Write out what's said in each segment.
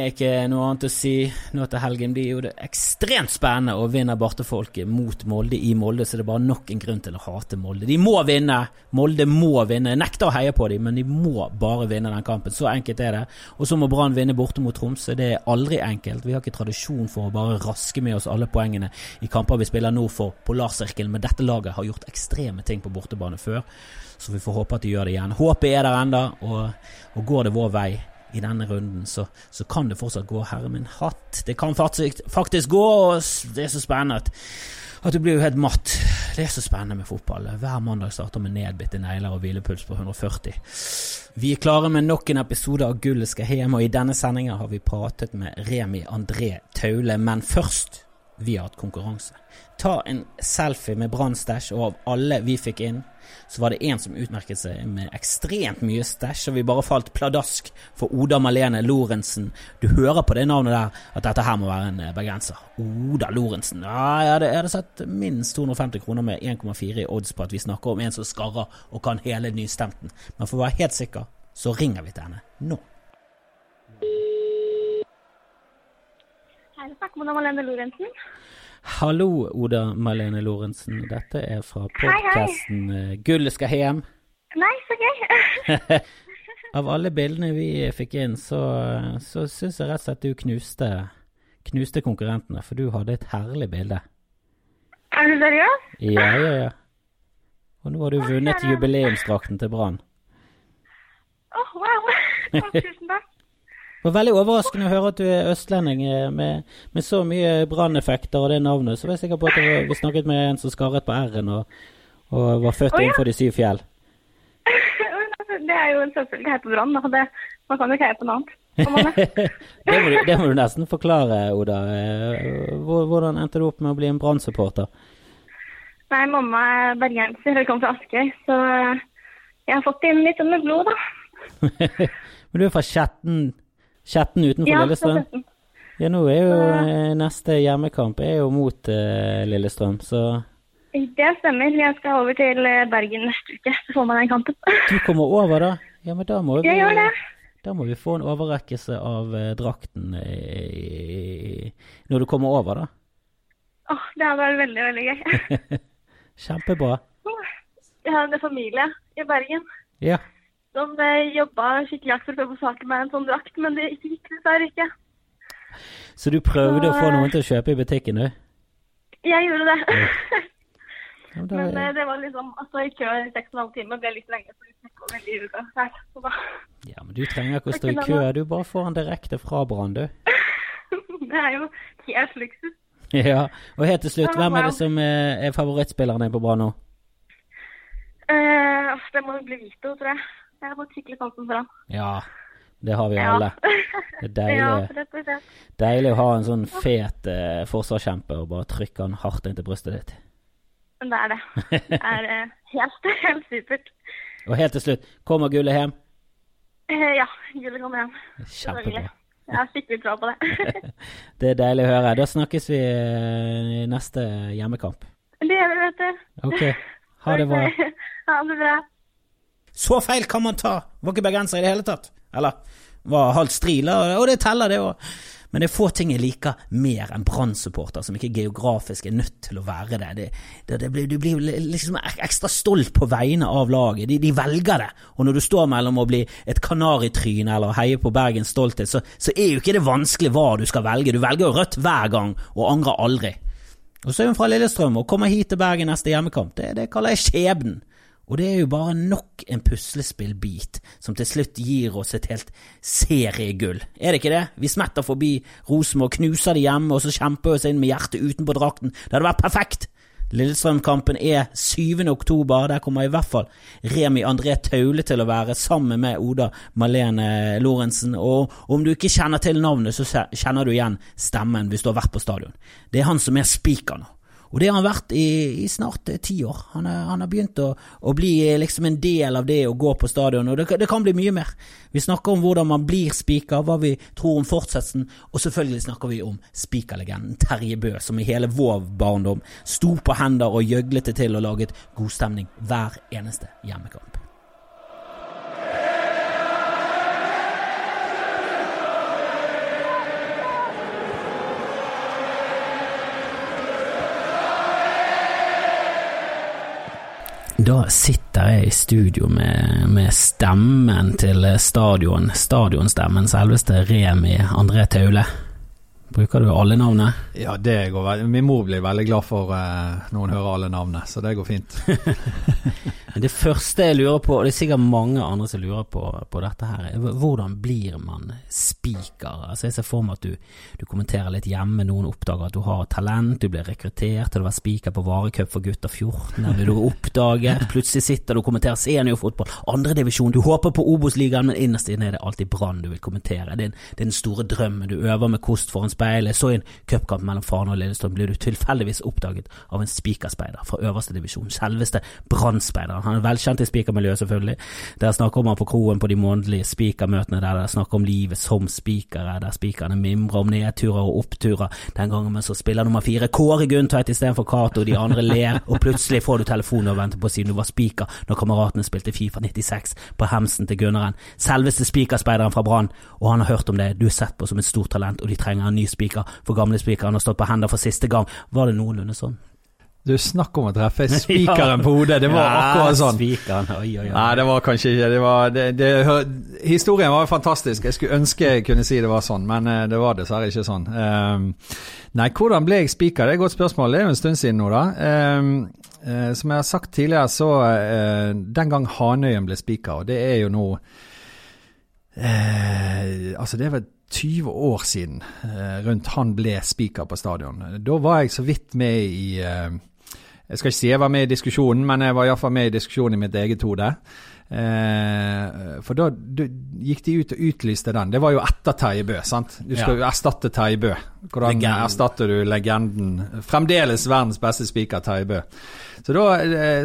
Er ikke noe annet å si. Nå til helgen blir jo det ekstremt spennende å vinne Bartefolket mot Molde i Molde, så det er bare nok en grunn til å hate Molde. De må vinne! Molde må vinne. Jeg nekter å heie på dem, men de må bare vinne den kampen. Så enkelt er det. Og så må Brann vinne borte mot Tromsø. Det er aldri enkelt. Vi har ikke tradisjon for å bare raske med oss alle poengene i kamper vi spiller nå for Polarsirkelen, men dette laget har gjort ekstreme ting på bortebane før. Så vi får håpe at de gjør det igjen. Håpet er der enda, og, og går det vår vei i denne runden, så, så kan det fortsatt gå. Herre min hatt, det kan faktisk, faktisk gå, og det er så spennende at, at du blir jo helt matt. Det er så spennende med fotball. Hver mandag starter med nedbitte negler og hvilepuls på 140. Vi er klare med nok en episode av Gullet skal hjem, og i denne sendinga har vi pratet med Remi André Taule, men først vi har hatt konkurranse. Ta en selfie med Brann-stæsj, og av alle vi fikk inn, så var det én som utmerket seg med ekstremt mye stæsj, og vi bare falt pladask for Oda Malene Lorentzen. Du hører på det navnet der at dette her må være en eh, bergenser. Oda Lorentzen. Ja, jeg hadde, jeg hadde sett minst 250 kroner med 1,4 i odds på at vi snakker om en som skarrer og kan hele nystemten. Men for å være helt sikker, så ringer vi til henne nå. Hei, takk, med Malene Lorentzen. Hallo, Oda Malene Lorentzen. Dette er fra podkasten Gullet skal hjem. Nei, så gøy. Av alle bildene vi fikk inn, så, så syns jeg rett og slett du knuste, knuste konkurrentene, for du hadde et herlig bilde. Er du seriøs? Ja, ja, ja. Og nå har du vunnet jubileumsdrakten til Brann. Åh, oh, wow. Tusen takk. Det var veldig overraskende å høre at du er østlending eh, med, med så mye branneffekter og det navnet. Så var jeg sikker på at var, vi snakket med en som skarret på R-en og, og, var født oh, ja. innenfor de syv fjell. det er jo en selvfølge på Brann. Man kan jo ikke heie på noe annet. det, må du, det må du nesten forklare, Oda. Eh, hvordan endte du opp med å bli en Brann-supporter? Nei, mamma er bergenser, og kommer fra Askøy, så jeg har fått inn litt med blod, da. Men du er fra Skjetten? Skjetten utenfor ja, Lillestrøm? Ja, nå er jo uh, neste hjemmekamp er jo mot uh, Lillestrøm, så Det stemmer. Jeg skal over til eh, Bergen neste uke så får man den kampen. du kommer over, da? Ja, men da må vi Jeg gjør det. Da må vi få en overrekkelse av uh, drakten når du kommer over, da. Åh, oh, det hadde vært veldig, veldig gøy. Kjempebra. Jeg har en familie i Bergen. Ja som eh, jobba skikkelig hardt for å få saken meg en sånn drakt, men det gikk dessverre ikke. Så du prøvde så, å få noen til å kjøpe i butikken, du? Jeg gjorde det. Ja, da, men eh, det var liksom altså i kø i seks og en halv time ble litt lenge. så det var veldig her, så da. Ja, men du trenger ikke å stå i kø. Du bare får den direkte fra Brann, du. det er jo helt luksus. Ja, og helt til slutt, hvem er det som er favorittspilleren din på Brann nå? Uh, det må jo bli Vito, tror jeg. Jeg har fått skikkelig sansen for han. Ja, det har vi ja. alle. Det er deilig, ja, deilig å ha en sånn fet eh, forsvarskjempe og bare trykke han hardt inn til brystet ditt. Det er det. Det er eh, helt, helt supert. Og helt til slutt, kommer gullet hjem? Eh, ja, gullet kommer hjem. Kjempebra. Jeg har skikkelig tro på det. det er deilig å høre. Da snakkes vi eh, i neste hjemmekamp. Det gjør vi, vet du. Ok. Ha det bra. Ha det bra. Så feil kan man ta! Var ikke bergenser i det hele tatt. Eller var halvt striler, og det teller, det òg. Men det er få ting jeg liker mer enn Brann-supporter, som ikke geografisk er nødt til å være det. det, det, det blir, du blir liksom ekstra stolt på vegne av laget. De, de, velger det. Og når du står mellom å bli et kanaritryne eller heie på Bergens stolthet, så, så, er jo ikke det vanskelig hva du skal velge. Du velger jo rødt hver gang, og angrer aldri. Og så er hun fra Lillestrøm og kommer hit til Bergen neste hjemmekamp. Det, det kaller jeg skjebnen. Og det er jo bare nok en puslespillbit som til slutt gir oss et helt seriegull. Er det ikke det? Vi smetter forbi Rosenborg, knuser de hjemme, og så kjemper vi oss inn med hjertet utenpå drakten. Det hadde vært perfekt! Lillestrøm-kampen er 7. oktober. Der kommer i hvert fall Remi André Taule til å være sammen med Oda Malene Lorentzen. Og om du ikke kjenner til navnet, så kjenner du igjen stemmen hvis du har vært på stadion. Det er han som er spiker nå. Og det har han vært i, i snart eh, ti år. Han, har begynt å, å, bli eh, liksom en del av det å gå på stadion, og det, det, kan bli mye mer. Vi snakker om hvordan man blir spiker, hva vi tror om fortsettelsen, og selvfølgelig snakker vi om spikerlegenden Terje Bø, som i hele vår barndom sto på hender og gjøglet det til og laget god stemning hver eneste hjemmekamp. Da sitter jeg i studio med, med stemmen til stadion, stadionstemmen, selveste Remi André Taule. Bruker du alle navnet? Ja, det går veldig Min mor blir veldig glad for uh, når hun hører alle navnene, så det går fint. det første jeg lurer på, og det er sikkert mange andre som lurer på, på dette her, er hvordan blir man speaker? Altså Jeg ser for meg at du, du, kommenterer litt hjemme, noen oppdager at du har talent, du blir rekruttert til å være speaker på varecup for gutter 14, der blir du oppdaget, plutselig sitter du og kommenterer seniorfotball, andredivisjon, du håper på Obos-ligaen, men innerst inne er det alltid Brann du vil kommentere. Det er, det er den store drømmen, du øver med kost foran speil. Jeg så en cupkamp mellom Fana og Lillestrøm, blir du tilfeldigvis oppdaget av en spikerspeider fra øverste divisjon. Selveste Brannspeideren. Han er velkjent i spikermiljøet, selvfølgelig. Der snakker man på kroen på de månedlige spikermøtene, der det er snakk om livet som spikere, der spikerne mimrer om nedturer og oppturer. Den gangen men så spiller nummer fire Kåre Gundtveit istedenfor Cato, de andre ler, og plutselig får du telefonen og venter på siden du var spiker når kameratene spilte Fifa 96 på hemsen til Gunnaren. Selveste spikerspeideren fra Brann, og han har hørt om det, du er sett på som et stort talent, og de trenger en ny spiker, for gamle spikeren har stått på hender for siste gang. Var det noenlunde sånn? Du, snakk om å treffe spikeren ja. på hodet. Det var ja, akkurat sånn. Spikeren, oi, oi, oi. Nei, det var kanskje ikke det var, det, det, Historien var fantastisk. Jeg skulle ønske jeg kunne si det var sånn, men eh, det var dessverre ikke sånn. Um, nei, hvordan ble jeg spiker? Det er et godt spørsmål. Det er jo en stund siden nå, da. Um, uh, som jeg har sagt tidligere, så uh, Den gang Hanøyen ble spiker, og det er jo nå uh, Altså, det er vel 20 år siden eh, rundt han ble spiker på stadion. Da var jeg så vidt med i eh, Jeg skal ikke si jeg var med i diskusjonen, men jeg var iallfall med i diskusjonen i mitt eget hode. Eh, for da, gikk de ut og utlyste den. Det var jo etter Terje Bø, sant? Du skal jo erstatte Terje Bø. Hvordan Legend. erstatter du legenden? Fremdeles verdens beste spiker, Terje Bø. Så da,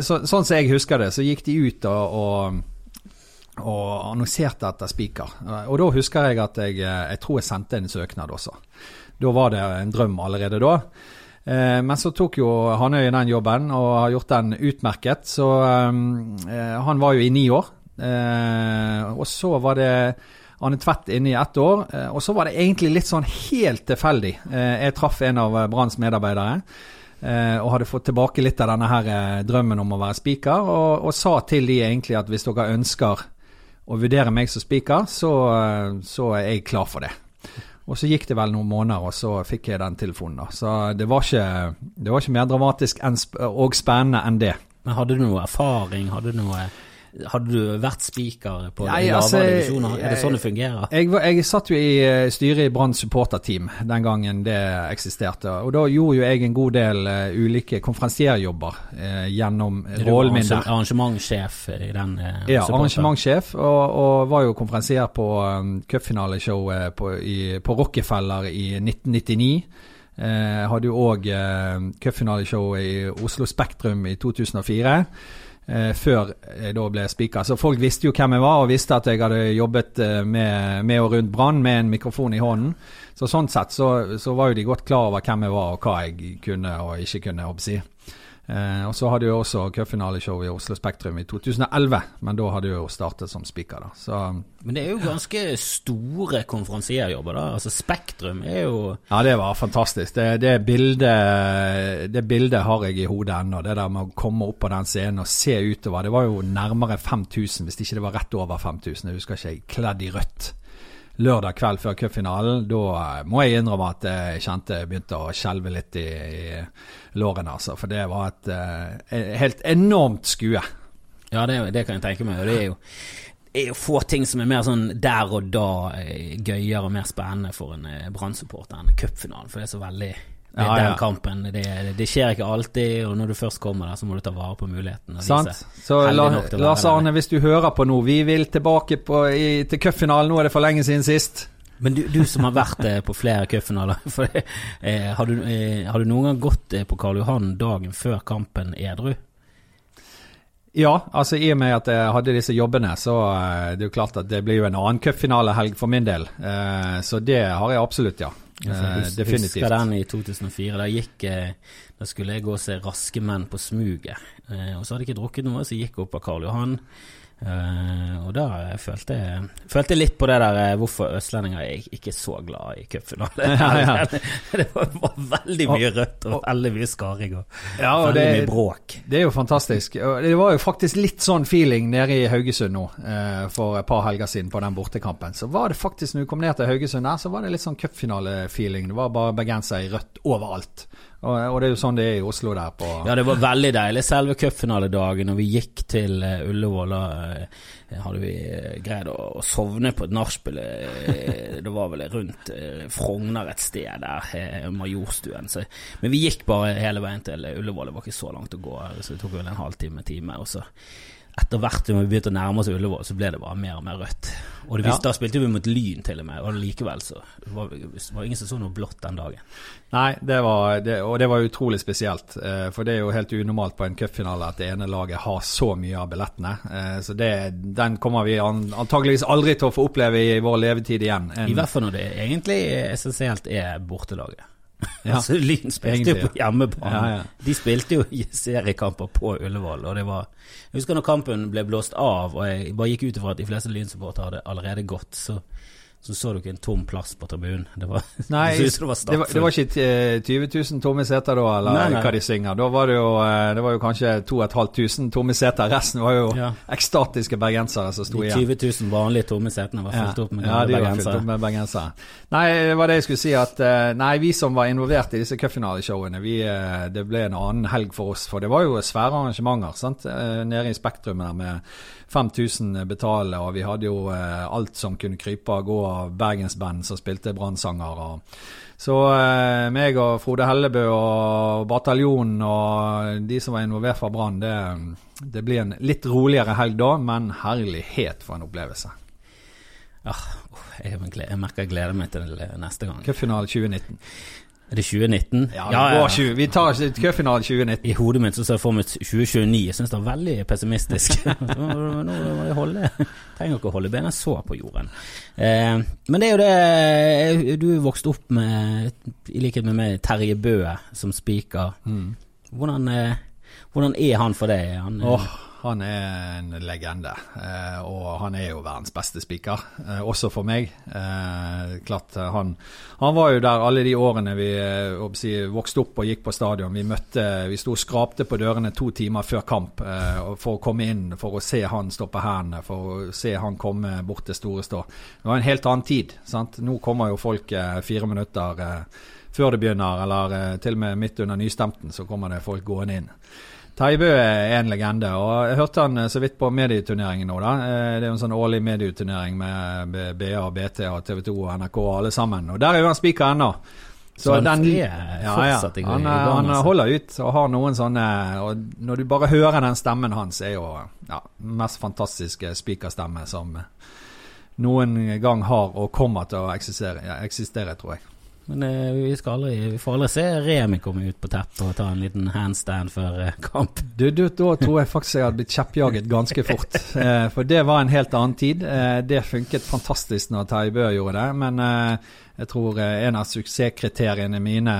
så, sånn som jeg husker det, så gikk de ut og, og og annonserte etter spiker. Og da husker jeg at jeg, jeg tror jeg sendte en søknad også. Da var det en drøm allerede da. Eh, men så tok jo Hanøy den jobben og har gjort den utmerket. Så eh, han var jo i ni år. Eh, og så var det Anne Tvedt inne i ett år. Eh, og så var det egentlig litt sånn helt tilfeldig. Eh, jeg traff en av Branns medarbeidere. Eh, og hadde fått tilbake litt av denne her drømmen om å være spiker, og, og sa til de egentlig at hvis dere ønsker og vurdere meg som spiker, så, så, er jeg klar for det. Og så gikk det vel noen måneder, og så fikk jeg den telefonen. da. Så det var ikke, det var ikke mer dramatisk og spennende enn det. Men Hadde du noe erfaring? Hadde du noe hadde du vært spiker på Nei, lavere altså, divisjoner? Er det sånn det fungerer? Jeg, jeg, jeg satt jo i eh, styret i Brann supporterteam den gangen det eksisterte. Og da gjorde jo jeg en god del uh, ulike konferansierjobber uh, gjennom rollen min der. Arrangementssjef i den uh, Ja, arrangementssjef. Og, og, var jo konferansier på um, cupfinaleshowet på, på Rockefeller i 1999. Eh, hadde jo òg uh, cupfinaleshowet i Oslo Spektrum i 2004 eh, før jeg da ble spika. Så folk visste jo hvem jeg var, og visste at jeg hadde jobbet eh, med, med og rundt Brann med en mikrofon i hånden. Så sånn sett så, så, var jo de godt klar over hvem jeg var, og hva jeg kunne og ikke kunne. å si. Eh, og så hadde jeg også cupfinaleshow i Oslo Spektrum i 2011, men da hadde jo startet som speaker. da. Så, men det er jo ganske store konferansierjobber, da. Altså Spektrum er jo Ja, det var fantastisk. Det, det, bildet, det bildet har jeg i hodet ennå. Det der med å komme opp på den scenen og se utover. Det var jo nærmere 5000, hvis ikke det var rett over 5000. Jeg husker ikke, jeg. kledd i rødt lørdag kveld før cupfinalen. Da eh, må jeg innrømme at jeg kjente jeg begynte å skjelve litt i, i lårene, altså. For det var et, et eh, helt enormt skue. Ja, det, det, kan jeg tenke meg. Det er jo er jo få ting som er mer sånn der og da eh, gøyere og mer spennende for en Brann-supporter enn cupfinalen. For det er så veldig det, ja, den kampen. Det, det, skjer ikke alltid, og når du først kommer der, så må du ta vare på muligheten. Sant. Så la, Lars Arne, hvis du hører på nå, vi vil tilbake på, i, til cupfinalen. Nå er det for lenge siden sist. Men du, du som har vært eh, på flere cupfinaler, eh, har, du, eh, har, du noen gang gått eh, på Karl Johan dagen før kampen edru? Ja, altså i og med at jeg hadde disse jobbene, så eh, det er jo klart at det blir jo en annen cupfinalehelg for min del. Eh, så det har jeg absolutt, ja. Jeg definitivt. husker den i 2004. Da gikk eh, Da skulle jeg gå og se Raske menn på smuget. Eh, og så hadde jeg ikke drukket noe, så jeg gikk opp av Karl Johan. Uh, og da følte jeg følte litt på det der uh, hvorfor østlendinger er ikke så glad i cupfinale. Ja, ja. det var, var, veldig mye rødt og, og veldig mye skaring og, ja, og veldig det, mye bråk. Det er jo fantastisk. Det var jo faktisk litt sånn feeling nede i Haugesund nå uh, for et par helger siden på den bortekampen. Så var det faktisk, når du kom ned til Haugesund der, så var det litt sånn cupfinale-feeling. Det var bare bergensere i rødt overalt. Og, og, det er jo sånn det er i Oslo der på Ja, det var veldig deilig. Selve cupfinaledagen, når vi gikk til uh, Ullevål, da uh, hadde vi uh, greid å, å, sovne på et nachspiel. det var vel rundt Frogner et sted der, Majorstuen. Så, men vi gikk bare hele veien til Ullevål. Det var ikke så langt å gå, så det tok vel en halvtime, time. Og så etter hvert som vi begynte å nærme oss Ullevål, så ble det bare mer og mer rødt. Og det, ja. Da spilte vi mot Lyn til og med, og likevel så var det ingen som så noe blått den dagen. Nei, det var, det, og det var utrolig spesielt. Eh, for det er jo helt unormalt på en cupfinale at det ene laget har så mye av billettene. Eh, så det, den kommer vi antageligvis aldri til å få oppleve i vår levetid igjen. En, I hvert fall når det egentlig essensielt er bortelaget. Ja, altså, Lyn spilte jo på hjemmebane. Ja, ja. De spilte jo seriekamper på Ullevål, og det var Jeg husker når kampen ble blåst av, og jeg bare gikk ut ifra at de fleste Lyn-supportere hadde allerede gått, så så så ikke en tom plass på tribunen. Det var, nei, det, var det, var, det, var, ikke 20 000 tomme seter da, eller nei, nei. hva de synger. Da var det jo, eh, det var jo kanskje 2500 tomme seter. Resten var jo ja. ekstatiske bergensere som sto igjen. De 20 000 vanlige tomme setene var fylt opp med ja, de bergensere. Opp med bergensere. Nei, det var det jeg skulle si, at eh, nei, vi som var involvert i disse cupfinaleshowene, eh, det ble en annen helg for oss. For det var jo svære arrangementer sant? nede i Spektrum der med 5000 betale, og vi hadde jo eh, alt som kunne krype og gå av bergensband som spilte brannsanger. Så eh, meg og Frode Hellebø og bataljonen og de som var involvert fra Brann, det, det blir en litt roligere helg da, men herlighet for en opplevelse. Ja, jeg, merker jeg gleder meg til neste gang. Cupfinale 2019. Er det 2019? Ja, ja, ja. 20, vi tar cupfinalen 2019. I hodet mitt så ser jeg for meg 2029. Jeg syns det er veldig pessimistisk. nå, må jeg holde Trenger ikke å holde bena så på jorden. Eh, men det er jo det Du er vokst opp med, i likhet med meg, Terje Bøe som spiker. Mm. Hvordan, eh, hvordan, er han for deg? Han, oh han er en legende, eh, og han er jo verdens beste spiker, eh, også for meg. Eh, klart, han, han, var jo der alle de årene vi si, vokste opp og gikk på stadion. Vi møtte, vi sto og skrapte på dørene to timer før kamp for å komme inn, for å se han stå på hendene, for å se han komme bort til Store Stå. Det var en helt annen tid. sant? Nå kommer jo folk fire minutter før det begynner, eller til og med midt under nystemten, så kommer det folk gående inn. Taibø er en legende. og Jeg hørte han eh, så vidt på medieturneringen nå. da. Eh, det er jo en sånn årlig medieturnering med BA, BT, og TV 2 og NRK og alle sammen. Og Der er jo han spiker ennå. Så, så den, ja, ja. Han, han, altså. holder ut og har noen sånne og Når du bare hører den stemmen hans, er jo ja, den mest fantastiske spikerstemme som noen gang har og kommer til å eksistere, eksistere tror jeg. Men eh, vi, aldri, vi, får aldri se Remi komme ut på teppet og ta en liten handstand før eh, kamp. Du, du, da tror jeg faktisk jeg hadde blitt kjeppjaget ganske fort. Eh, for det var en helt annen tid. Eh, det funket fantastisk når Terje Bø gjorde det. Men eh, jeg tror eh, en av suksesskriteriene mine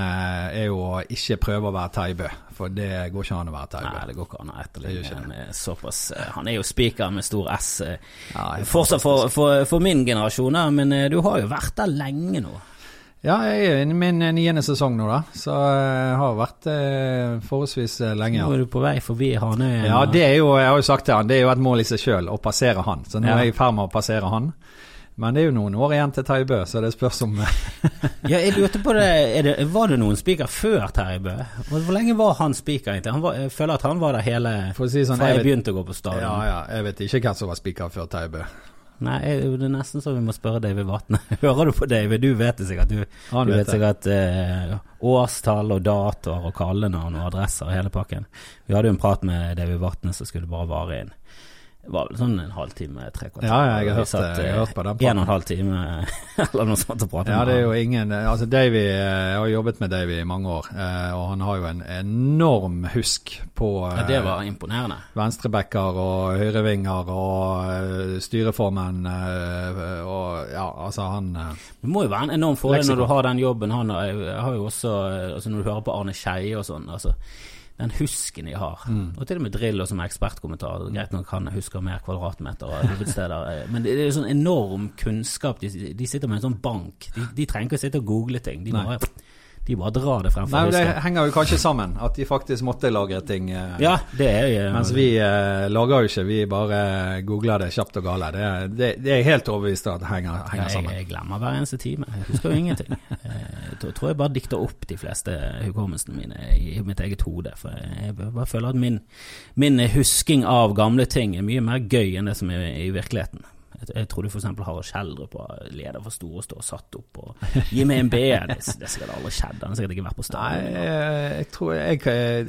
er jo å ikke prøve å være Terje Bø. For det går ikke an å være Terje Bø. Nei, det går ikke an å etterligne såpass Han er jo spiker med stor S. Ja, Fortsatt for, for, for, min generasjon, men du har jo vært der lenge nå. Ja, jeg er i min eh, niende sesong nå, da. Så jeg har vært eh, forholdsvis eh, lenge. Nå er du på vei forbi han Ja, det er jo, jeg har jo sagt til han, det er jo et mål i seg sjøl å passere han. Så nå ja. er jeg i ferd med å passere han. Men det er jo noen år igjen til Terje Bø, så det spørs om Ja, jeg lurte på det, det, Var det noen spiker før Terje Bø? Hvor lenge var han spiker egentlig? Han var, jeg føler at han var der hele si sånn, fra jeg, jeg begynte å gå på stadion. Ja, ja, jeg vet ikke hvem som var spiker før Terje Bø. Nei, det er nesten så vi må spørre David Vatne. Hører du på David? Du vet det sikkert. Du, du vet sikkert uh, årstall og datoer og kallenavn og adresser og hele pakken. Vi hadde jo en prat med David Vatne som skulle bare vare inn det var vel sånn en halvtime, tre kvarter. Ja, jeg har hørt, satt, jeg har hørt på den praten. En og en halv time eller noe sånt å prate ja, det er jo ingen Altså, Davy Jeg har jobbet med Davy i mange år, eh, og han har jo en enorm husk på Ja, Det var eh, imponerende. Venstrebacker og høyrevinger og eh, styreformen og Ja, altså, han Det må jo være en enorm fordel når du har den jobben han har, har jo også Altså, når du hører på Arne Skeie og sånn, altså den husken de har. Mm. Og til og med Drillo som ekspertkommentar. Greit nok han husker mer kvadratmeter og hovedsteder, men det er jo sånn enorm kunnskap. De, de sitter med en sånn bank. De, de trenger ikke å sitte og google ting. De Nei. De bare drar det frem Nei, men Det henger jo kanskje sammen, at de faktisk måtte lagre ting. eh, Ja, det er jo Mens vi eh, lager jo ikke, vi bare googler det kjapt og gale. Det, det, det er jeg helt overbevist om at det henger, henger sammen. jeg glemmer hver eneste time. Jeg husker jo ingenting. Eh, Jeg tror jeg bare dikter opp de fleste hukommelsene mine i mitt eget hode. For jeg bare føler at min, min husking av gamle ting er mye mer gøy enn det som er i virkeligheten. Jeg, jeg trodde f.eks. Harald Skjeldrup var leder for Storestå og satt opp og Gi meg en B. Det, det er sikkert aldri skjedd. Han har sikkert ikke vært på stadion. Nei, jeg tror Jeg,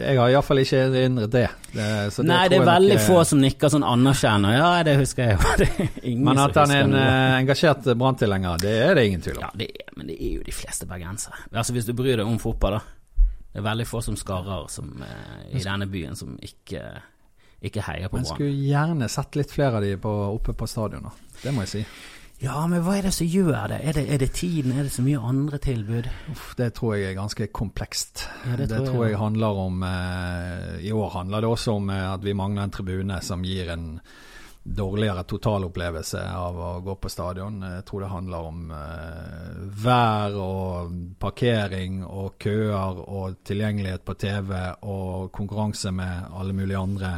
jeg har iallfall ikke erindret det. det, så det Nei, tror det er nok, veldig eh, få som nikker sånn anerkjenner. Ja, det husker jeg jo. Men at han er en noe. eh, engasjert branntilhenger, det er det ingen tvil om. Ja, det er, men det er jo de fleste bergensere. Altså Hvis du bryr deg om fotball, da. Det er veldig få som skarrer som, eh, i denne byen som ikke, ikke heier på Brann. Brann. skulle gjerne sett litt flere av de på, oppe på stadionet. Det må jeg si. Ja, men hva er det som gjør det? Er det, er det tiden? Er det så mye andre tilbud? Uff, det tror jeg er ganske komplekst. Ja, det det, tror jeg jeg, handler om eh, I år handler det også om eh, at vi mangler en tribune som gir en dårligere totalopplevelse av å gå på stadion. Jeg tror det handler om eh, vær og parkering og køer og tilgjengelighet på TV og konkurranse med alle mulige andre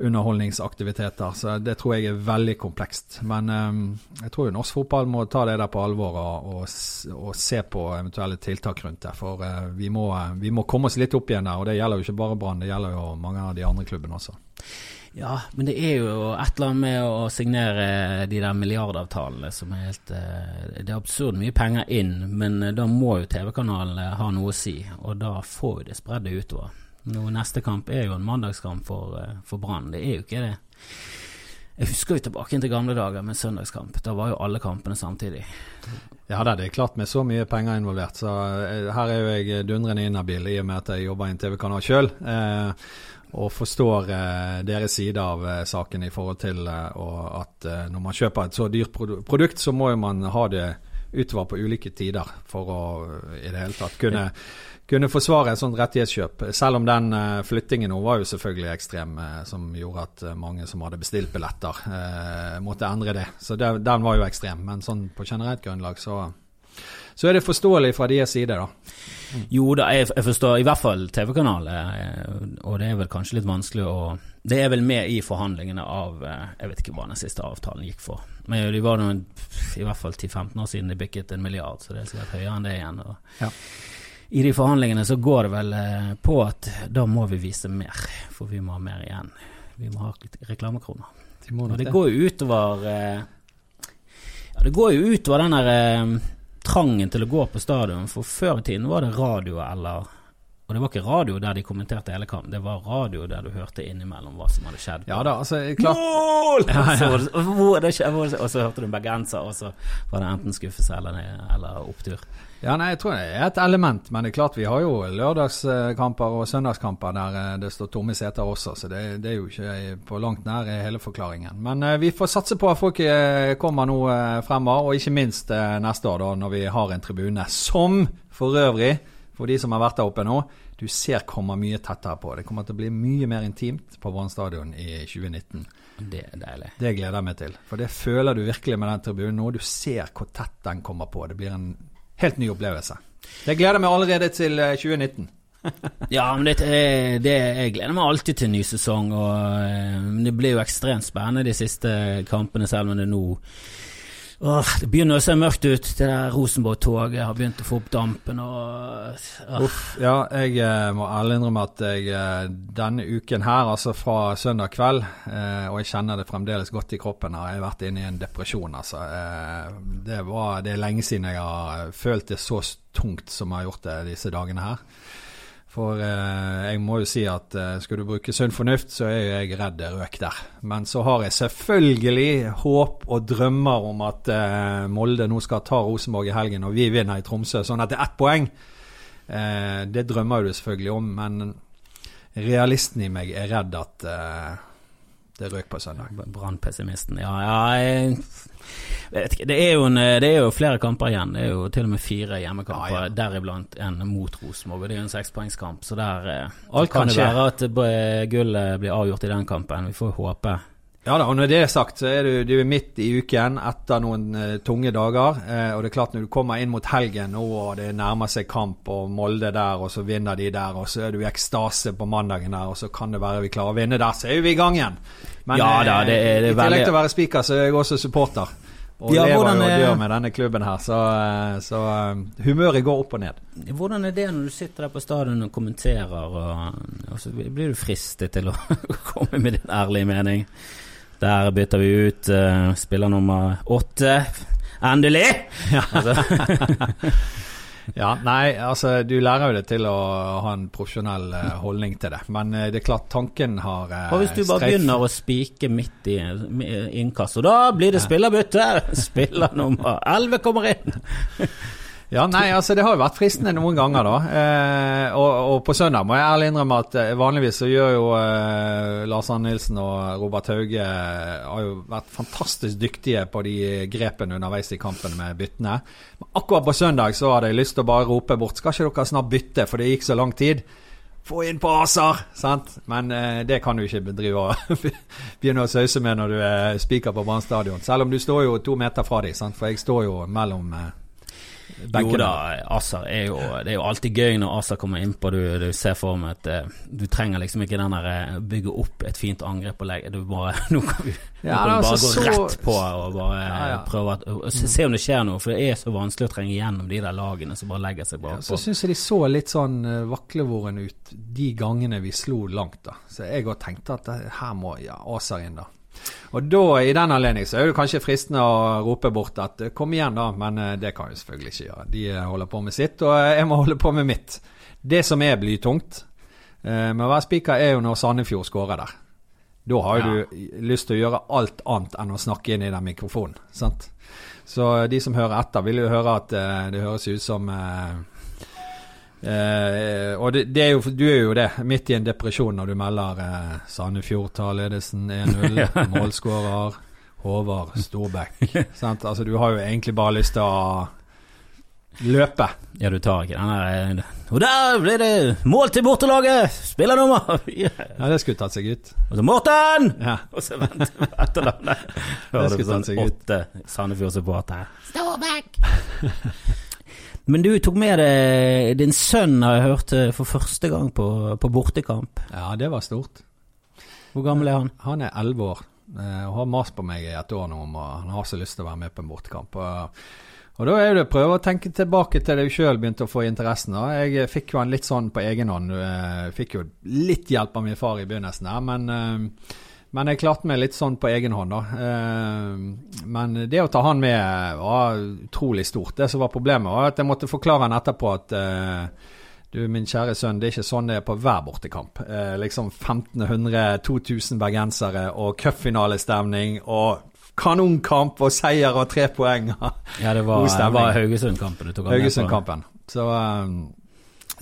underholdningsaktiviteter. Så det tror jeg er veldig komplekst. Men um, jeg tror jo norsk fotball må ta det der på alvor og, og, og se på eventuelle tiltak rundt det. For uh, vi, må, vi må komme oss litt opp igjen der. Og det gjelder jo ikke bare Brann, det gjelder jo mange av de andre klubbene også. Ja, men det er jo et eller annet med å signere de der milliardavtalene som er helt eh, Det er absurd mye penger inn, men eh, da må jo TV-kanalene ha noe å si, og da får jo det spredd utover. Nå, neste kamp er jo en mandagskamp for, eh, for Brann, det er jo ikke det. Jeg husker jo tilbake til gamle dager med søndagskamp. Da var jo alle kampene samtidig. Ja det er klart med så mye penger involvert. Så eh, her er jo jeg dundrende inhabil i og med at jeg jobber i en TV-kanal sjøl. Eh, og forstår eh, deres side av eh, saken i forhold til eh, at eh, når man kjøper et så dyrt produ produkt, så må jo man ha det utover på ulike tider for å eh, i det hele tatt kunne, kunne forsvare et sånt rettighetskjøp. Selv om den eh, flyttingen nå var jo selvfølgelig ekstrem, eh, som gjorde at eh, mange som hadde bestilt billetter, måtte endre det. Så det, den var jo ekstrem. Men sånn på generelt grunnlag så så er det forståelig fra deres side, da. Jo da, jeg, jeg forstår i hvert fall TV-kanalet, og det er vel kanskje litt vanskelig å Det er vel med i forhandlingene av Jeg vet ikke hva den siste avtalen gikk for. Men det var noen, i hvert fall 10-15 år siden de bikket en milliard, så det er sikkert høyere enn det igjen. Og Ja. I de forhandlingene så går det vel eh, på at da må vi vise mer, for vi må ha mer igjen. Vi må ha litt reklamekroner. De Og det går jo utover eh, Ja, det går jo utover den der eh, trangen til å gå på stadion. For før i tiden var det radio eller Og det var ikke radio der de kommenterte hele kampen, det var radio der du hørte innimellom hva som hadde skjedd. Ja da, altså klart Mål! Ja, skje- Og så hørte du en bergenser, og så var det enten skuffelse eller, eller opptur. Ja, nei, jeg tror det er et element, men det er klart vi har jo lørdagskamper og søndagskamper der eh, det står tomme seter også, så det, det er jo ikke på langt nær hele forklaringen. Men eh, vi får satse på at folk eh, kommer nå eh, fremover, og ikke minst eh, neste år, da, når vi har en tribune som for øvrig, for de som har vært der oppe nå, du ser kommer mye tettere på. Det kommer til å bli mye mer intimt på Brann stadion i 2019. Det er deilig. Det gleder jeg meg til. For det føler du virkelig med den tribunen nå. Du ser hvor tett den kommer på. Det blir en helt ny opplevelse. Det gleder jeg meg allerede til eh, 2019. Ja, men det, eh, det, jeg gleder meg alltid til en ny sesong. Og eh, det blir jo ekstremt spennende de siste kampene, selv om det nå Åh, Det begynner å se mørkt ut. Det der Rosenborg-toget har begynt å få opp dampen. og. Uff, ja, jeg eh, må ærlig innrømme at jeg eh, denne uken her, altså fra søndag kveld, eh, og jeg kjenner det fremdeles godt i kroppen, har jeg vært inne i en depresjon, altså. Eh, det, var, det er lenge siden jeg har følt det så tungt som jeg har gjort det disse dagene her. For eh, jeg må jo si at eh, skal du bruke sunn fornuft, så er jo jeg redd det røk der. Men så har jeg selvfølgelig håp og drømmer om at eh, Molde nå skal ta Rosenborg i helgen, og vi vinner i Tromsø, sånn at det er ett poeng. Eh, det drømmer du selvfølgelig om, men realisten i meg er redd at eh, det røk på søndag. Brannpessimisten. Ja, ja jeg, Det er, en, det er, jo flere kamper igjen. Det er jo til og med fire hjemmekamper, ja, ja. deriblant en mot Rosenborg. Det er jo en sekspoengskamp, så der eh, Alt kan, kan det være at eh, gullet blir avgjort i den kampen. Vi får håpe. Ja da, og når det er sagt, så er du, du er midt i uken etter noen uh, tunge dager. Uh, og det er klart når du kommer inn mot helgen nå, og det nærmer seg kamp og Molde der, og så vinner de der, og så er du i ekstase på mandagen der, og så kan det være vi klarer å vinne der, så er vi i gang igjen. Men ja, da, det er, det er i tillegg til å være spiker, så er jeg også supporter. Og ja, lever og dør med denne klubben her, så, så uh, humøret går opp og ned. Hvordan er det når du sitter der på stadion og kommenterer, og, og så blir du fristet til å komme med din ærlige mening? Der bytter vi ut uh, spiller nummer åtte. Endelig! Ja. Altså. ja, nei, altså du lærer jo det til å ha en profesjonell uh, holdning til det. Men uh, det er klart tanken har uh, Og hvis du bare streif... begynner å spike midt i innkast, og da blir det spillerbytte! Spiller nummer elleve kommer inn! Ja, nei, altså Det har jo vært fristende noen ganger, da. Eh, og, og, på søndag må jeg ærlig innrømme at eh, vanligvis så gjør jo eh, Lars Arne Nilsen og Robert Hauge eh, har jo vært fantastisk dyktige på de grepene underveis i kampen med byttene. Men akkurat på søndag så hadde jeg lyst til å bare rope bort Skal ikke dere snart bytte, for det gikk så lang tid? Få inn på ASAR! Sant? Men eh, det kan du ikke bedrive begynne å sause med når du er spiker på Brann stadion. Selv om du står jo to meter fra dem, for jeg står jo mellom eh, jo da, Asa er jo Det er jo alltid gøy når Asa kommer innpå. Du, du ser for meg at uh, du trenger liksom ikke den der eh, bygge opp et fint angrep og legge Du bare Nå kan vi, ja, kan vi bare gå så, rett på og bare ja, ja. prøve å se, se, om det skjer noe. For det er så vanskelig å trenge gjennom de der lagene som bare legger seg bakpå. Så syns jeg de så litt sånn uh, vaklevoren ut de gangene vi slo langt, da. Så jeg òg tenkte at her må ja, Asa inn, da. Og da, i den anledning, så er det kanskje fristende å rope bort at eh, kom igjen, da, men eh, det kan jeg selvfølgelig ikke gjøre. De eh, holder på med sitt, og jeg må holde på med mitt. Det som er blytungt med å være spiker, er jo når Sandefjord skårer der. Da har jo ja. du lyst til å gjøre alt annet enn å snakke inn i den mikrofonen. sant? Så de som hører etter, vil jo høre at det høres ut som Eh, og det, det er jo, du er jo det, midt i en depresjon når du melder eh, Sandefjord tar ledelsen 1-0, målskårer Håvard Storbekk. altså, du har jo egentlig bare lyst til å løpe. Ja, du tar ikke den der eh, Og der ble det mål til bortelaget! Spillernummer! Yeah. Ja, det skulle tatt seg ut. Og så Morten! Ja. Og så vent etternavnet. Hører du sånn åtte Sandefjord-supportere. Storbekk! Men du tok med deg din sønn, har jeg hørt, eh, for første gang på, på bortekamp. Ja, det var stort. Hvor gammel er han? Han er elleve år eh, og har mast på meg i et år nå om han har så lyst til å være med på en bortekamp. Og, og da er det å prøve å tenke tilbake til det du sjøl begynte å få interessen. av. Jeg fikk jo han litt sånn på egen hånd. Jeg fikk jo litt hjelp av min far i begynnelsen her, men eh, men jeg klarte meg litt sånn på egen hånd, da. Eh, men det å ta han med var utrolig stort. Det som var problemet, var at jeg måtte forklare han etterpå at eh, du, min kjære sønn, det er ikke sånn det er på hver bortekamp. Eh, liksom 1500-2000 bergensere og cupfinalestemning og kanonkamp og seier og tre poeng. ja, det var, var Haugesund-kampen du tok han Haugesund-kampen. Så um,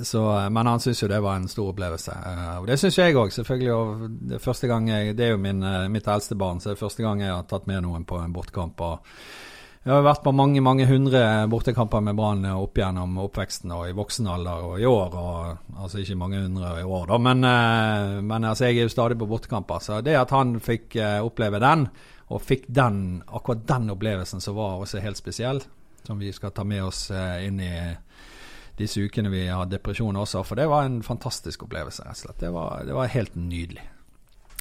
så, eh, men han syns jo det var en stor opplevelse. Uh, og det syns jeg òg, selvfølgelig. Og det, gang jeg, det er jo min, uh, mitt eldste barn, så det er første gang jeg har tatt med noen på en bortekamp. jeg har vært på mange mange hundre bortekamper med Brann opp gjennom oppveksten og i voksen alder og i år. Og, altså ikke mange hundre i år, da, men, men altså, jeg er jo stadig på bortekamper. Så det at han fikk oppleve den, og fikk den, akkurat den opplevelsen som var også helt spesiell, som vi skal ta med oss inn i disse ukene vi har depresjon også, for det var en fantastisk opplevelse, rett og slett. Det var, det var helt nydelig.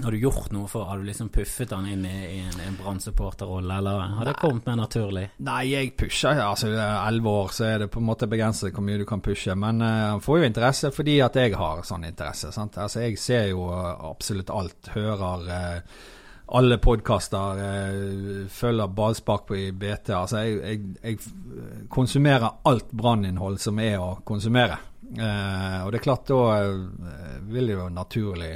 Har du gjort noe for Har du liksom puffet han inn i, i en, en Brann-supporterrolle, eller har det kommet mer naturlig? Nei, jeg pusher. Altså, elleve år, så er det på en måte begrenset hvor mye du kan pushe. Men uh, han får jo interesse fordi at jeg har sånn interesse. Sant? Altså, jeg ser jo absolutt alt. Hører uh, alle podkaster eh, følger ballspark på i BT. Altså, jeg, jeg, jeg konsumerer alt branninnhold som er å konsumere. Eh, og det er klart, da eh, vil det jo naturlig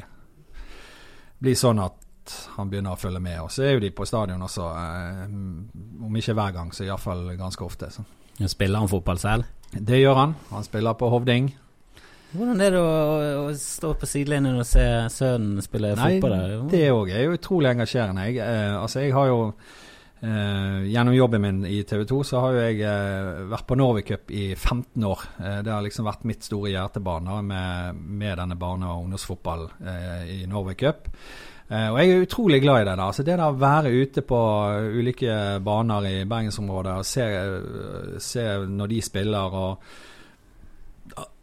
bli sånn at han begynner å følge med. Og så er jo de på stadion også, eh, om ikke hver gang, så iallfall ganske ofte. Så. Spiller han fotball selv? Det gjør han. Han spiller på Hovding. Hvordan er det å, å stå på sidelinjen og se sønnen spille Nei, fotball? Der? Det òg er jo utrolig engasjerende. Jeg, eh, altså jeg har jo eh, gjennom jobben min i TV 2 så har jo jeg eh, vært på Norway Cup i 15 år. Uh, det har liksom vært mitt store hjertebane med, med, denne barne- og ungdomsfotballen i Norway Cup. og jeg er utrolig glad i det. da, altså Det å være ute på ulike baner i bergensområdet og se, se når de spiller og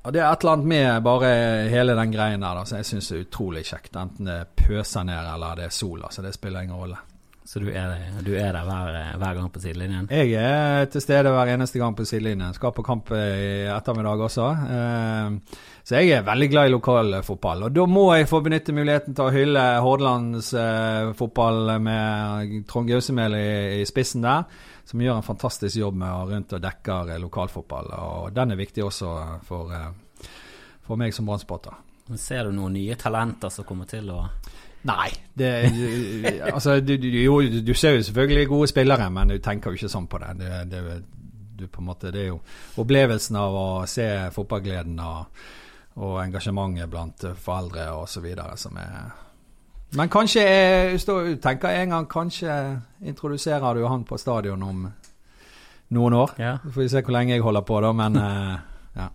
Det er et eller annet med bare hele den greien der da, som jeg syns er utrolig kjekt. Enten det pøser ned eller det er sol. altså Det spiller ingen rolle. Så du er, du er der hver, hver, gang på sidelinjen? Jeg er til stede hver eneste gang på sidelinjen. Skal på kamp i ettermiddag også. Eh, så jeg er veldig glad i lokalfotball. Og da må jeg få benytte muligheten til å hylle Hordalands eh, fotball med Trond Gausemel i, i, spissen der. Som gjør en fantastisk jobb med å rundt og dekker lokalfotball. Og den er viktig også for, eh, for meg som brann Ser du noen nye talenter som kommer til å Nei. Det, altså, du, du, jo, du, ser jo selvfølgelig gode spillere, men du tenker jo ikke sånn på det. Det, det, du, på en måte, det er jo opplevelsen av å se fotballgleden og, og engasjementet blant foreldre osv. som er Men kanskje jeg tenker en gang kanskje introduserer du han på stadion om noen år. Ja. Så får vi se hvor lenge jeg holder på, da. Men ja.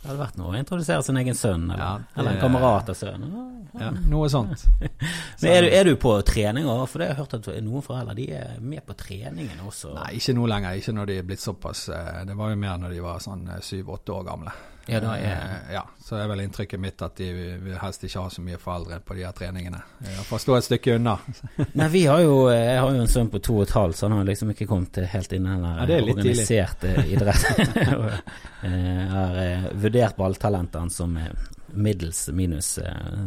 det hadde vært noe å introdusere sin egen sønn, eller, ja, det, eller en kamerat av sønnen. Ja, noe sånt. Men er du, er du, på treninger? For det har jeg hørt at noen foreldre de er med på treningen også. Nei, ikke nå lenger. Ikke når de er blitt såpass eh, Det var jo mer når de var sånn eh, syv-åtte år gamle. Ja, da er... Eh, ja, så er vel inntrykket mitt at de vil helst ikke ha så mye foreldre på de her treningene. Iallfall stå et stykke unna. Nei, vi har jo Jeg har jo en sønn på to og et halvt, så han har liksom ikke kommet helt inn i den ja, organiserte idretten. jeg har vurdert balltalentene som middels minus,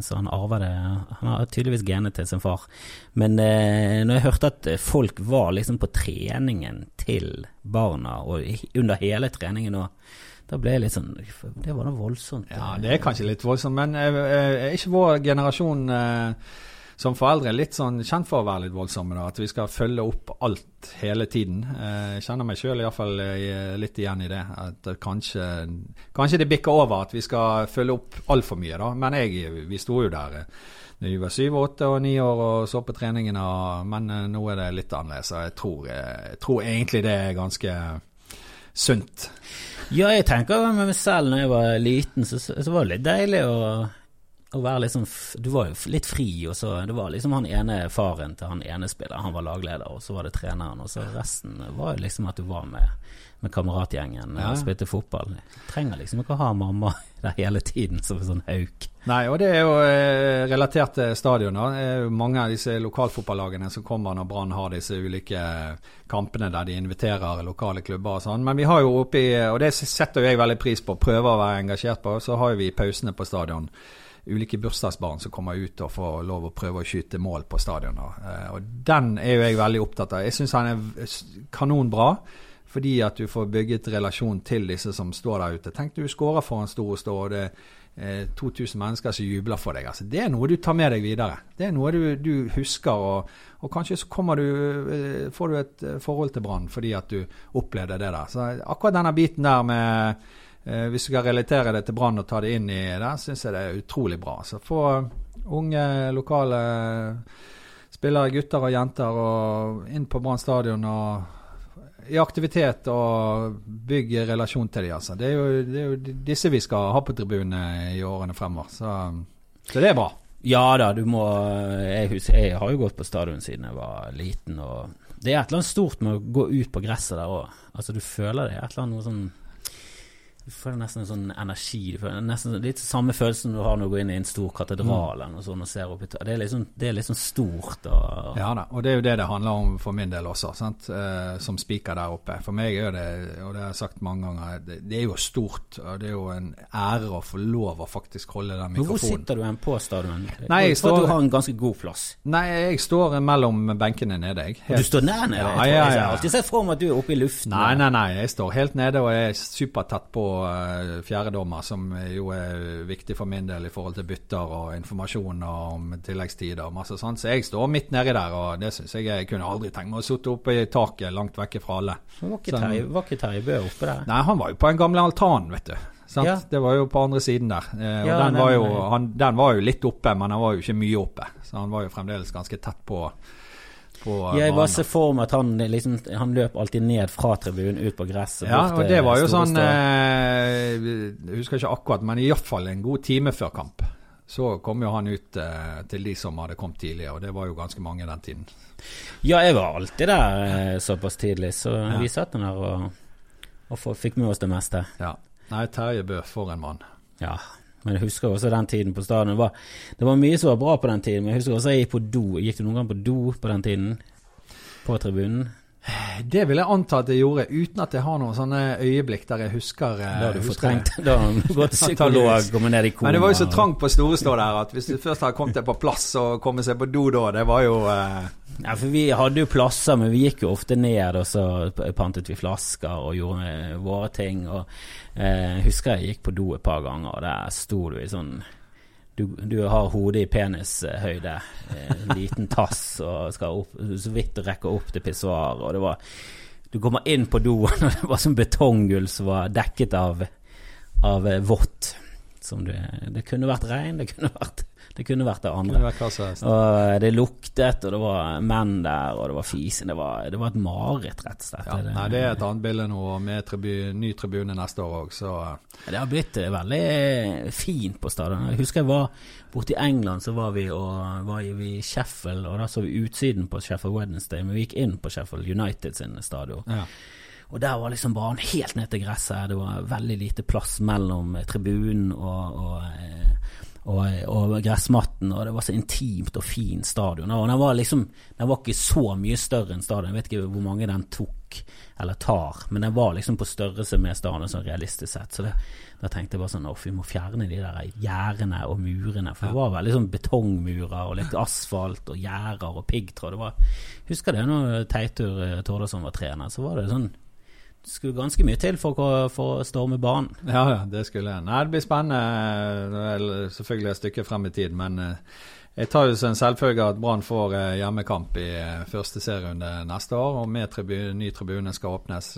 så han arver det. Han har tydeligvis genet til sin far. Men eh, når jeg hørte at folk var liksom på treningen til barna, og under hele treningen og da ble jeg litt sånn Det var da voldsomt. Ja, det er kanskje litt voldsomt, men er eh, eh, ikke vår generasjon eh, som foreldre litt sånn kjent for å være litt voldsomme? da, At vi skal følge opp alt hele tiden. Jeg kjenner meg sjøl iallfall litt igjen i det. At kanskje, kanskje det bikker over at vi skal følge opp altfor mye. da, Men jeg, vi sto jo der da vi var syv, åtte og ni år og så på treningene, men nå er det litt annerledes. Jeg tror, jeg tror egentlig det er ganske sunt. Ja, jeg tenker med meg selv når jeg var liten, så, så var det litt deilig å, å være liksom Du var jo litt fri, og så Det var liksom han ene faren til han ene spilleren, han var lagleder, og så var det treneren, og så resten var jo liksom at du var med med kameratgjengen ja. og spilte fotball. Jeg trenger liksom ikke å ha mamma der hele tiden som en sånn hauk. Nei, og det er jo eh, relatert til stadioner. Er mange av disse lokalfotballagene som kommer når Brann har disse ulike kampene der de inviterer lokale klubber og sånn. Men vi har jo oppi, og det setter jo jeg veldig pris på, prøver å være engasjert på, så har jo vi pausene på stadion ulike bursdagsbarn som kommer ut og får lov å prøve å skyte mål på stadioner. Eh, og den er jo jeg veldig opptatt av. Jeg syns han er kanonbra. Fordi at du får bygget relasjon til disse som står der ute. Tenk du skårer for en stor stå, og det er 2000 mennesker som jubler for deg. Altså, det er noe du tar med deg videre. Det er noe du, du husker. Og, og, kanskje så du, eh, får du et eh, forhold til Brann fordi at du opplevde det der. Så akkurat denne biten der med eh, Hvis du skal relatere det til Brann og ta det inn i det, syns jeg det er utrolig bra. Så få unge, lokale spillere, gutter og jenter, og inn på Brann stadion og i aktivitet og bygge relasjon til dem. Altså. Det, er jo, det er jo disse vi skal ha på tribunene i årene fremover. Så, så, det er bra. Ja da, du må jeg, husker, jeg, har jo gått på stadion siden jeg var liten. og Det er et eller annet stort med å gå ut på gresset der òg. Altså, du føler det. Et eller annet noe sånn du får nesten en sånn energi. Nesten Litt samme følelsen du har når du går inn i en stor katedral mm. og sånn og ser opp i Det er liksom, det er liksom stort. Og, ja da, og det er jo det det handler om for min del også, eh, som spiker der oppe. For meg er det, og det har jeg sagt mange ganger, det, det, er jo stort. og Det er jo en ære å få lov å faktisk holde den mikrofonen. Hvor sitter du hen på stadion? Nei, jeg står, du har en ganske god plass. Nei, jeg står mellom benkene nede, jeg. Helt, du står nær nede? Ja, jeg, ja, ja. jeg har alltid sett for meg at du er oppe i luften. Nei, nei, nei, jeg står helt nede og er supertett på uh, fjerdedommer, som jo er viktig for min del i forhold til bytter og informasjon om tilleggstider og masse sånt. Så jeg står midt nedi der, og det syns jeg jeg kunne aldri tenkt meg å sitte oppe i taket langt vekke fra alle. Var ikke Terje Bø oppe der? Nei, han var jo på en gamle altan, vet du. Ja. Det var jo på andre siden der. Eh, og den, nei, var jo, han, den, var jo, litt oppe, men han var jo ikke mye oppe. Så han var jo fremdeles ganske tett på på Jeg bare ser for meg at han, liksom, han løp alltid ned fra tribunen ut på gresset. Ja, og det var jo sånn eh, Jeg husker ikke akkurat, men iallfall en god time før kamp. Så kom jo han ut eh, til de som hadde kommet tidligere, og det var jo ganske mange den tiden. Ja, jeg var alltid der eh, såpass tidlig, så Ja. vi satt der og, og fikk med oss det meste. Ja. Nei, Terje Bø, for en mann. Ja, men jeg husker også den tiden på stadion. Det det var mye som var bra på den tiden, men jeg husker også jeg gikk på do. Gikk du noen gang på do på den tiden? På tribunen? Det vil jeg anta at jeg gjorde, uten at jeg har noen sånne øyeblikk der jeg husker eh, Da har du fortrengt Da har du gått psykolog, kommet ned i koma. Men det var jo så trangt på Storestå der at hvis du først hadde kommet deg på plass og kommet seg på do da, det var jo eh, Ja, for vi hadde jo plasser, men vi gikk jo ofte ned, og så pantet vi flasker og gjorde eh, våre ting. Og eh, jeg husker jeg gikk på do et par ganger, og der sto du i sånn du, du har hodet i penishøyde, en liten tass, og skal opp, så vidt du rekke opp til pissoaret, og det var Du kommer inn på doen, og det var sånn betonggulv som var dekket av, av eh, vått. Som det, det kunne vært regn, det kunne vært det kunne vært det andre. Det, vært. Og det luktet, og det var menn der, og det var fisen. Det var, det var et mareritt, rett og slett. Ja, nei, det er et annet bilde nå, med tribu, ny tribune neste år òg, så eh, Det har blitt eh, veldig fint på stadion. Jeg husker jeg var borte i England, så var vi, og, var vi i Sheffield, og da så vi utsiden på Sheffield Wednesday, men vi gikk inn på Sheffield United sin stadion. ja. Og der var liksom banen helt ned til gresset. Det var veldig lite plass mellom eh, tribunen og, og, eh, og, og gressmatten, og det var så intimt og fin stadion. Og den var liksom Den var ikke så mye større enn stadion. Jeg vet ikke hvor mange den tok eller tar, men den var liksom på størrelse med stadion sånn realistisk sett. Så det, da tenkte jeg bare sånn off, vi må fjerne de der gjerdene og murene. For det var veldig sånn betongmurer og litt asfalt og gjerder og piggtråd. Det var Husker det når Teitur eh, Tordasson var trener, så var det sånn skulle ganske mye til for, å- for å storme banen. Ja, ja, det skulle jeg. Nei, det blir spennende. Selvfølgelig et stykke frem i tid, men eh, jeg tar jo som en selvfølge at Brann får eh, hjemmekamp i eh, første serierunde neste år. Og med tribune, ny tribune skal åpnes.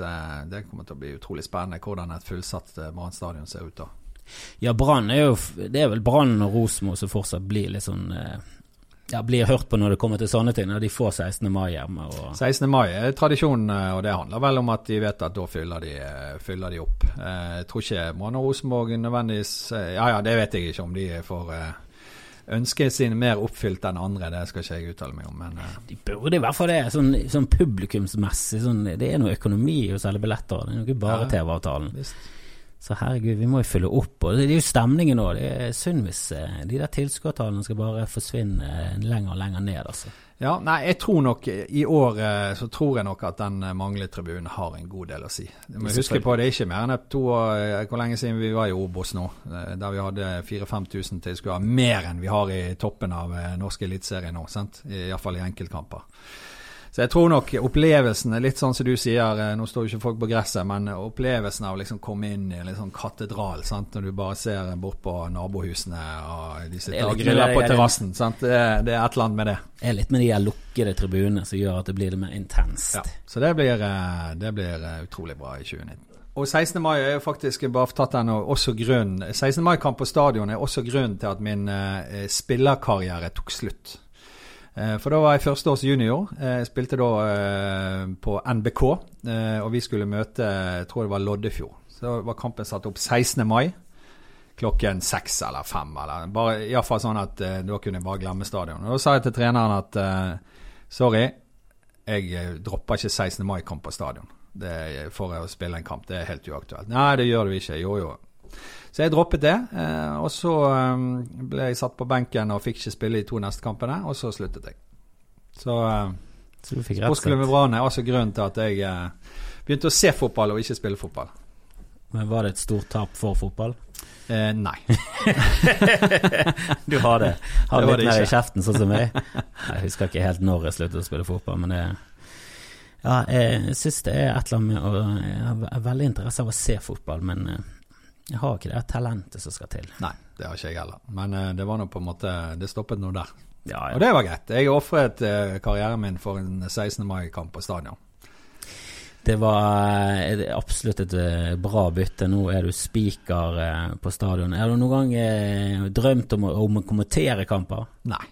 Det kommer til å bli utrolig spennende hvordan et fullsatt Brann stadion ser ut da. Ja, Brann er jo Det er vel Brann og Rosenborg som fortsatt blir litt sånn Ja, blir hørt på når det kommer til sånne ting. Når de får 16. mai hjemme og 16. mai er tradisjonen, eh, og det handler vel om at de vet at da fyller de, eh, fyller de opp. Eh, Jeg tror ikke Brann og Rosenborg nødvendigvis Ja ja, det vet jeg ikke om de får ønske ønsket sine mer oppfylt enn andre, det skal ikke jeg uttale meg om, men De burde i hvert fall det. Sånn, sånn publikumsmessig. Sånn, det er noe økonomi å selge billetter. Det er jo ikke bare Ja. TV-avtalen. Så herregud, vi må jo fylle opp. Og det er jo stemningen nå. Det er synd hvis eh, de der tilskuertallene skal bare forsvinne eh, lenger og lenger ned, altså. Ja, nei, jeg tror nok i år eh, så tror jeg nok at den mangletribunen har en god del å si. Du må huske på det er ikke mer enn to år Hvor lenge siden vi var i Obos nå? Der vi hadde 4000-5000 tilskuere. Mer enn vi har i toppen av norsk eliteserie nå, sant? Iallfall i enkeltkamper. Så jeg tror nok opplevelsen er litt sånn som du sier, eh, nå står jo ikke folk på gresset, men opplevelsen av å liksom komme inn i en litt sånn katedral, sant? når du bare ser bort på nabohusene og de er sitter og griller på er- terrassen. sant? Det, er- det er et eller annet med det. Det er litt med de her lukkede tribunene som gjør at det blir litt mer intenst. Ja, så det blir, eh, det blir eh, utrolig bra i 2019. Og 16. mai er jo faktisk bare tatt den også grunn 16. mai-kamp på stadion er også grunnen til at min eh, spillerkarriere tok slutt. Eh, for da var jeg førsteårs junior. Eh, Jeg spilte da eh, på NBK, og vi skulle møte jeg tror det var Loddefjord. Så var kampen satt opp 16. mai klokken seks eller fem. Eller bare, Iallfall sånn at da kunne jeg bare glemme stadion. Og Da sa jeg til treneren at sorry, jeg dropper ikke 16. mai-kamp på stadion. Det for å spille en kamp. Det er helt uaktuelt. Nei, det gjør du ikke. Jo, jo. Så jeg droppet det. Eh, og så eh, ble jeg satt på benken og fikk ikke spille i to neste kampene, og så sluttet jeg. Så eh, Så Sportsklubben. Brann er altså grunnen til at jeg begynte å se fotball og ikke spille fotball. Men var det et stort tap for fotball? Eh, nei. Du har det. Har Det litt mer i kjeften, sånn som meg. Jeg husker ikke helt når jeg sluttet å spille fotball, men det Ja, jeg syns det er et eller annet med å Jeg har veldig interesse av å se fotball, men jeg har ikke det talentet som skal til. Nei, det har ikke jeg heller. Men eh, det var nå på en måte Det stoppet nå der. Ja, Og det var greit. Jeg ofret eh, karrieren min for en 16. mai-kamp på stadion. Det var eh, absolutt et bra bytte. Nå er du spiker på stadion. Har du noen gang drømt om, om å kommentere kamper? Nei,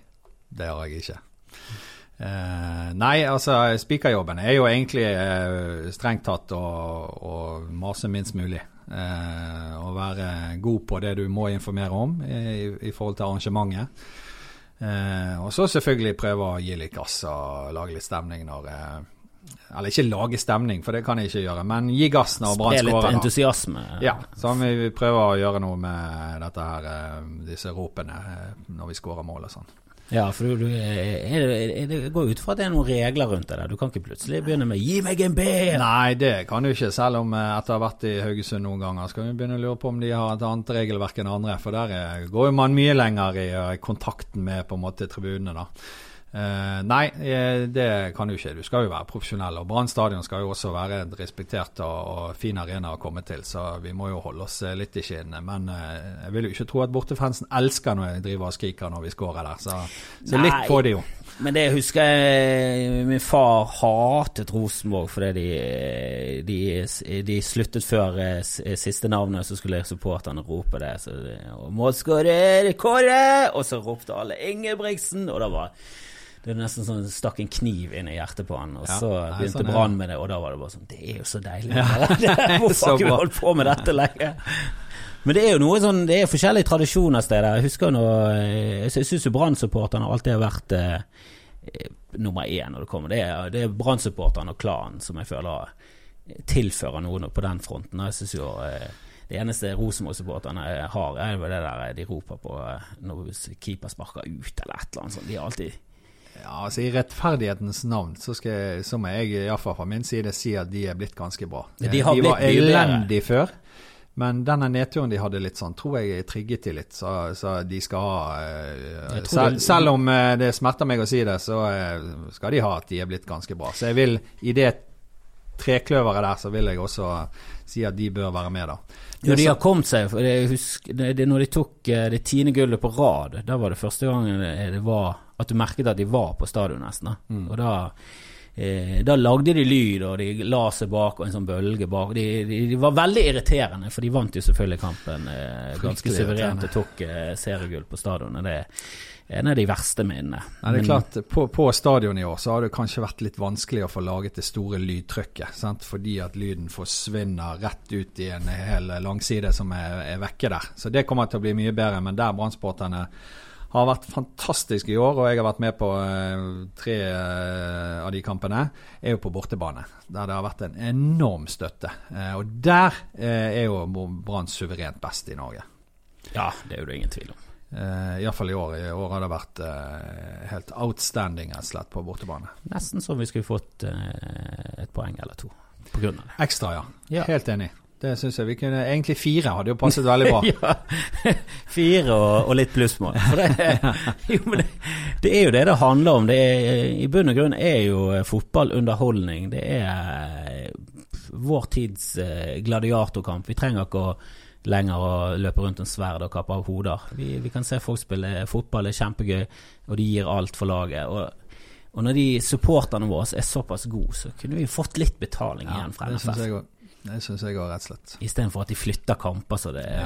det har jeg ikke. Uh, nei, altså spikerjobben er jo egentlig uh, strengt tatt å, å, mase minst mulig. Uh, å være god på det du må informere om i, i forhold til arrangementet. og så selvfølgelig prøve å gi litt gass og lage litt stemning når eller ikke lage stemning, for det kan jeg ikke gjøre, men gi gass når Brann skårer. Spre litt entusiasme. Ja, så vi prøver å gjøre noe med dette her, disse ropene når vi skårer mål og sånn. Ja, for du, du er, det går ut fra at det er noen regler rundt det der. Du kan ikke plutselig begynne med 'gi meg en B'. Nei, det kan du ikke, selv om eh, etter å ha vært i Haugesund noen ganger, skal vi begynne å lure på om de har et annet regelverk enn andre. For der er, går jo man mye lenger i uh, kontakten med på en måte tribunene, da. Uh, nei, eh, det kan du ikke. Du skal jo være profesjonell. Og Brann stadion skal jo også være en respektert og, og, fin arena å komme til, så vi må jo holde oss litt i skinnene. Men uh, jeg vil jo ikke tro at bortefansen elsker når jeg driver og skriker når vi skårer der. Så, så litt får de jo. Men det husker jeg Min far hatet Rosenborg fordi de, de, de sluttet før siste navnet, så skulle supporterne rope det. Så, og Kåre! Og så ropte alle Ingebrigtsen, og da var det er nesten sånn stakk en kniv inn i hjertet på han, og ja, så begynte sånn Brann med det, og da var det bare sånn Det er jo så deilig. Ja, Hvorfor har ikke vi holdt på med dette lenge? Men det er jo noe sånn Det er forskjellige tradisjoner steder. Jeg husker nå Jeg syns jo Brann-supporterne alltid har vært eh, nummer én når det kommer. Det er, det er Brann-supporterne og klanen som jeg føler tilfører noe på den fronten. Jeg synes jo eh, det eneste Rosenborg-supporterne har, er jo det der de roper på eh, når keeper sparker ut, eller et eller annet sånt. De har alltid ja, altså I rettferdighetens navn så, skal så må jeg iallfall fra min side si at de er blitt ganske bra. De, de var elendige før. Men denne nedturen de hadde litt sånn, tror jeg trigget de litt. Så, så de skal ha uh, sel, Selv om uh, det smerter meg å si det, så uh, skal de ha at de er blitt ganske bra. Så jeg vil, i det trekløveret der, så vil jeg også si at de bør være med, da. Jo, de har kommet seg. For jeg husker, det, det, når de tok det tiende gullet på rad, da var det første gangen det var at du merket at de var på stadion nesten. Mm. Og da, eh, da lagde de lyd, og de la seg bak og en sånn bølge bak. De, de, de var veldig irriterende, for de vant jo selvfølgelig kampen eh, ganske suverent og tok eh, seriegull på stadionet. Det er en av de verste minnene. Ja, det er klart, på, på, stadion i år så har det kanskje vært litt vanskelig å få laget det store lydtrykket. Sant? Fordi at lyden forsvinner rett ut i en hel langside som er, er vekke der. Så det kommer til å bli mye bedre. Men der brannsporterne har vært fantastisk i år, og jeg har vært med på uh, tre uh, av de kampene. Er jo på bortebane, der det har vært en enorm støtte. Uh, og der er jo Brann suverent best i Norge. Ja, det er jo det ingen tvil om. Uh, Iallfall i år. I år har det vært helt outstanding rett slett på bortebane. Nesten som vi skulle fått et poeng eller to på grunn av det. Ekstra, ja. ja. Helt enig. Det syns jeg vi kunne Egentlig fire hadde jo passet veldig bra. ja, Fire og, og litt plussmål. For det, jo, det, det, er jo det det handler om. Det er, I bunn og grunn er jo fotball underholdning. Det er vår tids eh, gladiatorkamp. Vi trenger ikke å lenger å løpe rundt en sverd og kappe av hoder. Vi, vi, kan se folk spille fotball, det er kjempegøy, og de gir alt for laget. Og, og når de supporterne våre er såpass gode, så kunne vi fått litt betaling ja, igjen fra NFF. Det syns jeg òg, rett og slett. Istedenfor at de flytter kamper så det ja.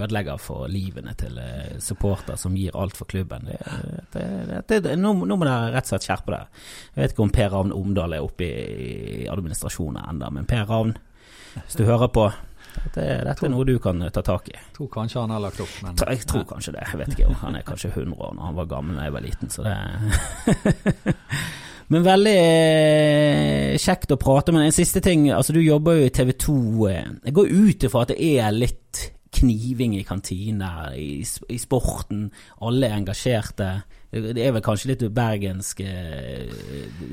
ødelegger for livene til eh, supporter som gir alt for klubben. Det, det, det, nå, nå, må dere rett og slett skjerpe dere. Jeg vet ikke om Per Ravn Omdal er oppe i, administrasjonen enda, men Per Ravn, hvis du hører på dette, dette er noe du kan ta tak i. Tror kanskje han har lagt opp, men Jeg tror kanskje det. Jeg vet ikke. Han er kanskje 100 år når han var gammel da jeg var liten, så det Men veldig eh, kjekt å prate med. En siste ting. altså Du jobber jo i TV 2. Eh, jeg går ut ifra at det er litt kniving i kantiner, i, i sporten. Alle er engasjerte. Det er vel kanskje litt bergensk eh,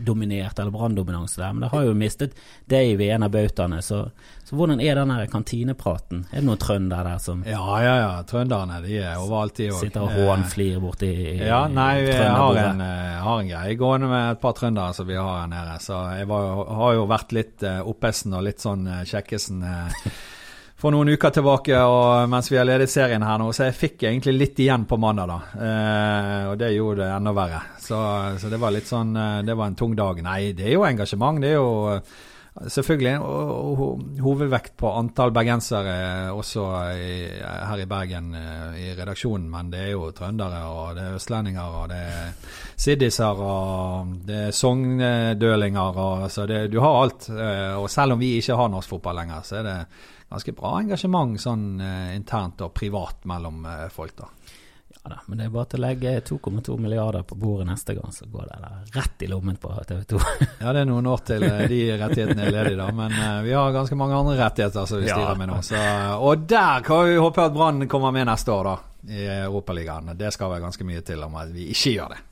dominert, eller branndominanse der, men det har jo mistet Dave i en av bautaene. Så, så, hvordan er den kantinepraten? Er det noen trøndere der som Ja, ja, ja. Trønderne de er overalt, de òg. Sitter og hånflir borti Ja, nei, vi har en, eh, har en, greie gående med et par trøndere som vi har her nede. Så jeg var, har jo vært litt Oppesen og litt sånn Kjekkesen. For noen uker tilbake og mens vi har ledet serien her nå, så jeg fikk egentlig litt igjen på mandag, da. Eh, og det gjorde det enda verre. Så, så, det var litt sånn eh, Det var en tung dag. Nei, det er jo engasjement. Det er jo Selvfølgelig og, og, hovedvekt på antall bergensere også i, her i Bergen i redaksjonen, men det er jo trøndere og det er østlendinger og det er siddiser og det er sogndølinger og så det, du har alt. Og selv om vi ikke har norsk fotball lenger, så er det ganske bra engasjement sånn internt og privat mellom folk, da. Ja da, men det er bare til å legge 2,2 milliarder på bordet neste gang, så går det rett i lommen på TV 2. ja, det er noen år til eh, de rettighetene er ledige, da. Men vi har ganske mange andre rettigheter som vi styrer ja. med nå. Så, og der kan vi håpe at Brann kommer med neste år, da. I Europaligaen. Det skal være ganske mye til om at vi ikke gjør det.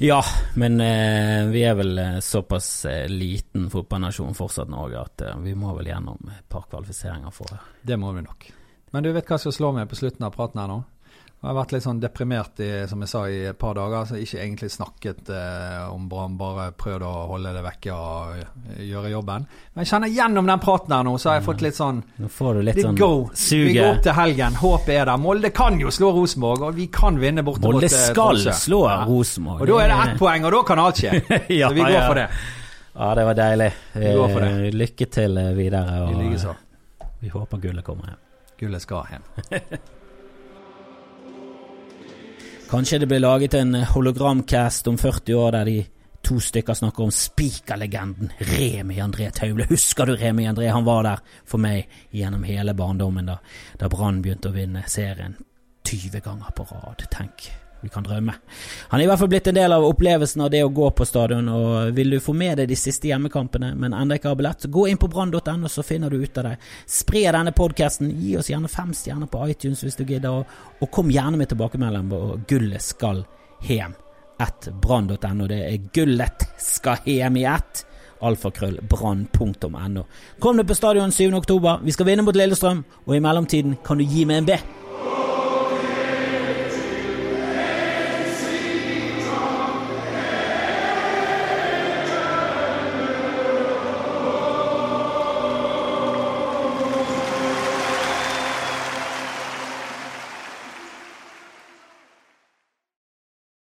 Ja, men eh, vi er vel eh, såpass eh, liten fotballnasjon fortsatt Norge at eh, vi må vel gjennom et par kvalifiseringer for det. Det må vi nok. Men du vet hva som slår meg på slutten av praten her nå? Jeg har vært litt sånn deprimert i, som jeg sa, i et par dager. så Ikke egentlig snakket eh, om Brann, bare prøvd å holde det vekke og gjøre jobben. Men jeg kjenner gjennom den praten her nå, så har jeg fått litt sånn Nå får du litt sånn go. suge. Vi går opp til helgen. Håpet er der. Molde kan jo slå Rosenborg, og vi kan vinne borte Molde eh, skal slå ja. Rosenborg. Og da er det ett poeng, og da kan alt skje. ja, så vi går ja. for det. Ja, det var deilig. Vi går for det. Eh, lykke til eh, videre. Og, vi håper gullet kommer hjem. Gullet skal hjem. Kanskje det blir laget en hologramcast om 40 år der de to stykker snakker om spikerlegenden Remi André Taule. Husker du Remi André? Han var der for meg gjennom hele barndommen da, da Brann begynte å vinne serien 20 ganger på rad. Tenk vi kan drømme. Han er i hvert fall blitt en del av opplevelsen av det å gå på stadion, og vil du få med deg de siste hjemmekampene, men enda ikke har billett, så gå inn på brann.no, så finner du ut av det. Spre denne podkasten, gi oss gjerne fem stjerner på iTunes hvis du gidder, og, og kom gjerne med tilbakemelding på Gullet skal hjem. At brann.no. Det er Gullet skal hjem i ett. Alfakrøll brann.no. Kom deg på stadion 7. oktober. Vi skal vinne mot Lillestrøm, og i mellomtiden kan du gi meg en B.